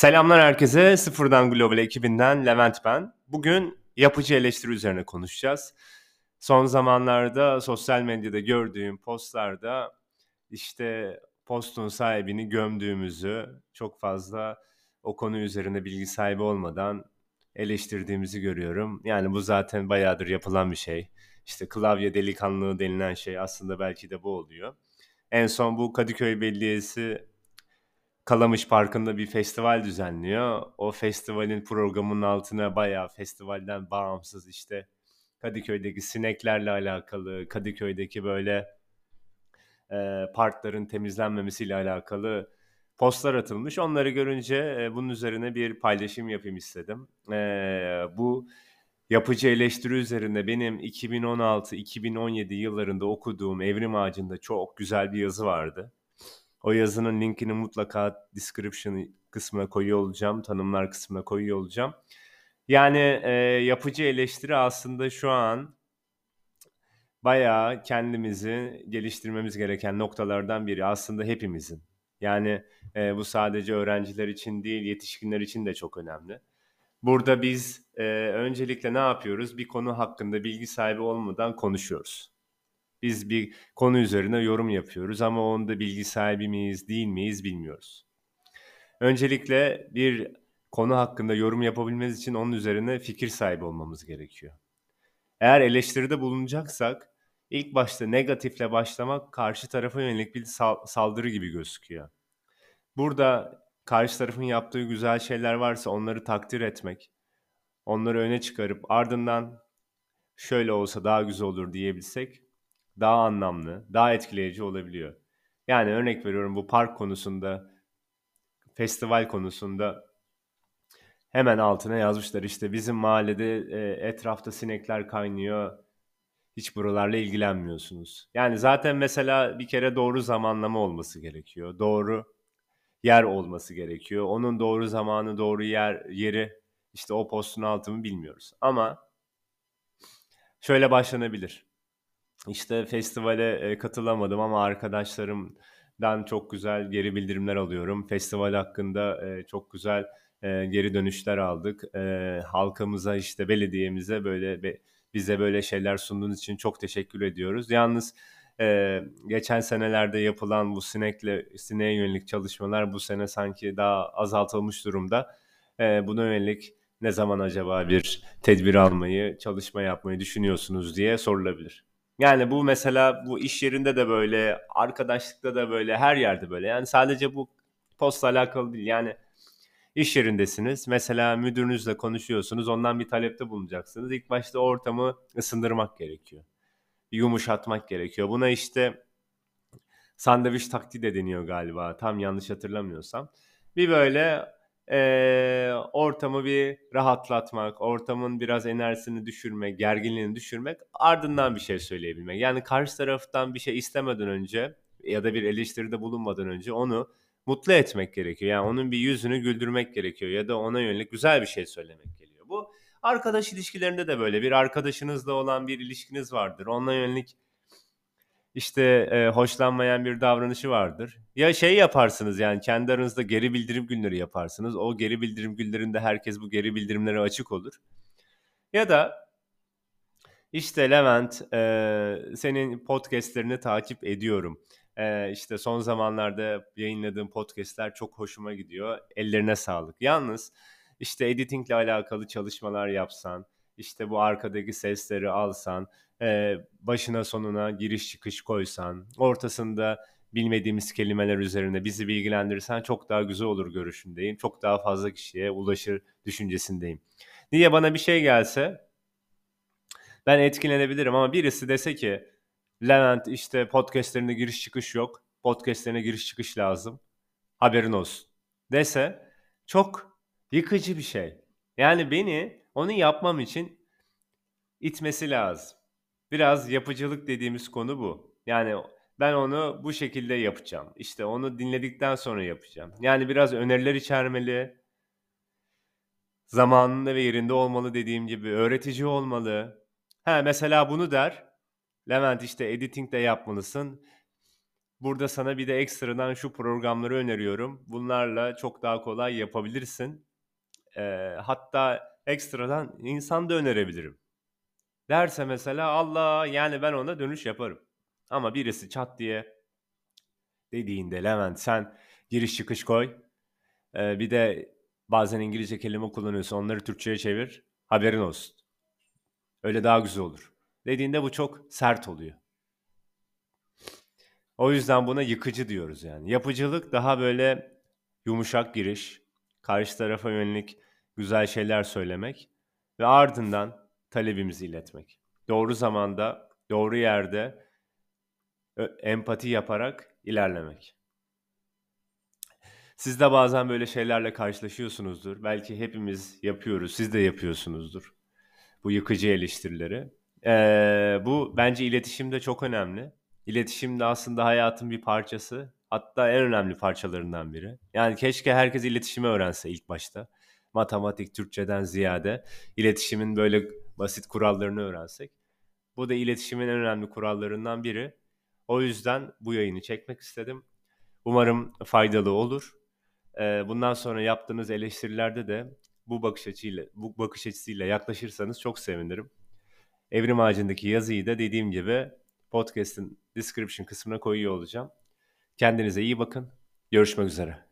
Selamlar herkese. Sıfırdan Global ekibinden Levent ben. Bugün yapıcı eleştiri üzerine konuşacağız. Son zamanlarda sosyal medyada gördüğüm postlarda işte postun sahibini gömdüğümüzü, çok fazla o konu üzerinde bilgi sahibi olmadan eleştirdiğimizi görüyorum. Yani bu zaten bayağıdır yapılan bir şey. İşte klavye delikanlığı denilen şey aslında belki de bu oluyor. En son bu Kadıköy Belediyesi Kalamış Parkı'nda bir festival düzenliyor. O festivalin programının altına bayağı festivalden bağımsız işte Kadıköy'deki sineklerle alakalı, Kadıköy'deki böyle e, parkların temizlenmemesiyle alakalı postlar atılmış. Onları görünce e, bunun üzerine bir paylaşım yapayım istedim. E, bu yapıcı eleştiri üzerine benim 2016-2017 yıllarında okuduğum Evrim Ağacı'nda çok güzel bir yazı vardı. O yazının linkini mutlaka description kısmına koyuyor olacağım. Tanımlar kısmına koyuyor olacağım. Yani e, yapıcı eleştiri aslında şu an bayağı kendimizi geliştirmemiz gereken noktalardan biri. Aslında hepimizin. Yani e, bu sadece öğrenciler için değil, yetişkinler için de çok önemli. Burada biz e, öncelikle ne yapıyoruz? Bir konu hakkında bilgi sahibi olmadan konuşuyoruz. Biz bir konu üzerine yorum yapıyoruz ama onda bilgi sahibi miyiz, değil miyiz bilmiyoruz. Öncelikle bir konu hakkında yorum yapabilmemiz için onun üzerine fikir sahibi olmamız gerekiyor. Eğer eleştiride bulunacaksak ilk başta negatifle başlamak karşı tarafa yönelik bir saldırı gibi gözüküyor. Burada karşı tarafın yaptığı güzel şeyler varsa onları takdir etmek, onları öne çıkarıp ardından şöyle olsa daha güzel olur diyebilsek daha anlamlı, daha etkileyici olabiliyor. Yani örnek veriyorum bu park konusunda, festival konusunda hemen altına yazmışlar işte bizim mahallede e, etrafta sinekler kaynıyor. Hiç buralarla ilgilenmiyorsunuz. Yani zaten mesela bir kere doğru zamanlama olması gerekiyor. Doğru yer olması gerekiyor. Onun doğru zamanı, doğru yer, yeri işte o postun altını bilmiyoruz. Ama şöyle başlanabilir. İşte festivale e, katılamadım ama arkadaşlarımdan çok güzel geri bildirimler alıyorum. Festival hakkında e, çok güzel e, geri dönüşler aldık. Halkımıza işte belediyemize böyle bize böyle şeyler sunduğunuz için çok teşekkür ediyoruz. Yalnız geçen senelerde yapılan bu sinekle sineğe yönelik çalışmalar bu sene sanki daha azaltılmış durumda. buna yönelik ne zaman acaba bir tedbir almayı, çalışma yapmayı düşünüyorsunuz diye sorulabilir. Yani bu mesela bu iş yerinde de böyle, arkadaşlıkta da böyle, her yerde böyle. Yani sadece bu postla alakalı değil. Yani iş yerindesiniz. Mesela müdürünüzle konuşuyorsunuz. Ondan bir talepte bulunacaksınız. İlk başta ortamı ısındırmak gerekiyor. Yumuşatmak gerekiyor. Buna işte sandviç taktiği de deniyor galiba. Tam yanlış hatırlamıyorsam. Bir böyle e, ortamı bir rahatlatmak, ortamın biraz enerjisini düşürmek, gerginliğini düşürmek, ardından bir şey söyleyebilmek. Yani karşı taraftan bir şey istemeden önce ya da bir eleştiride bulunmadan önce onu mutlu etmek gerekiyor. Yani onun bir yüzünü güldürmek gerekiyor ya da ona yönelik güzel bir şey söylemek geliyor. Bu arkadaş ilişkilerinde de böyle bir arkadaşınızla olan bir ilişkiniz vardır. Onunla yönelik işte e, hoşlanmayan bir davranışı vardır. Ya şey yaparsınız yani kendi aranızda geri bildirim günleri yaparsınız. O geri bildirim günlerinde herkes bu geri bildirimlere açık olur. Ya da işte Levent e, senin podcastlerini takip ediyorum. E, işte son zamanlarda yayınladığım podcastler çok hoşuma gidiyor. Ellerine sağlık. Yalnız işte editingle alakalı çalışmalar yapsan, işte bu arkadaki sesleri alsan, e, başına sonuna giriş çıkış koysan, ortasında bilmediğimiz kelimeler üzerine bizi bilgilendirirsen çok daha güzel olur görüşündeyim. Çok daha fazla kişiye ulaşır düşüncesindeyim. Diye bana bir şey gelse ben etkilenebilirim ama birisi dese ki Levent işte podcastlerinde giriş çıkış yok. Podcastlerine giriş çıkış lazım. Haberin olsun. Dese çok yıkıcı bir şey. Yani beni onu yapmam için itmesi lazım. Biraz yapıcılık dediğimiz konu bu. Yani ben onu bu şekilde yapacağım. İşte onu dinledikten sonra yapacağım. Yani biraz öneriler içermeli. Zamanında ve yerinde olmalı dediğim gibi. Öğretici olmalı. Ha mesela bunu der. Levent işte editing de yapmalısın. Burada sana bir de ekstradan şu programları öneriyorum. Bunlarla çok daha kolay yapabilirsin. Ee, hatta ekstradan insan da önerebilirim. Derse mesela Allah yani ben ona dönüş yaparım. Ama birisi çat diye dediğinde Levent sen giriş çıkış koy. Ee, bir de bazen İngilizce kelime kullanıyorsun onları Türkçe'ye çevir. Haberin olsun. Öyle daha güzel olur. Dediğinde bu çok sert oluyor. O yüzden buna yıkıcı diyoruz yani. Yapıcılık daha böyle yumuşak giriş, karşı tarafa yönelik güzel şeyler söylemek ve ardından talebimizi iletmek. Doğru zamanda, doğru yerde empati yaparak ilerlemek. Siz de bazen böyle şeylerle karşılaşıyorsunuzdur. Belki hepimiz yapıyoruz, siz de yapıyorsunuzdur bu yıkıcı eleştirileri. Ee, bu bence iletişimde çok önemli. İletişim de aslında hayatın bir parçası. Hatta en önemli parçalarından biri. Yani keşke herkes iletişimi öğrense ilk başta. Matematik, Türkçeden ziyade iletişimin böyle basit kurallarını öğrensek. Bu da iletişimin en önemli kurallarından biri. O yüzden bu yayını çekmek istedim. Umarım faydalı olur. Ee, bundan sonra yaptığınız eleştirilerde de bu bakış açıyla bu bakış açısıyla yaklaşırsanız çok sevinirim. Evrim Ağacı'ndaki yazıyı da dediğim gibi podcast'in description kısmına koyuyor olacağım. Kendinize iyi bakın. Görüşmek üzere.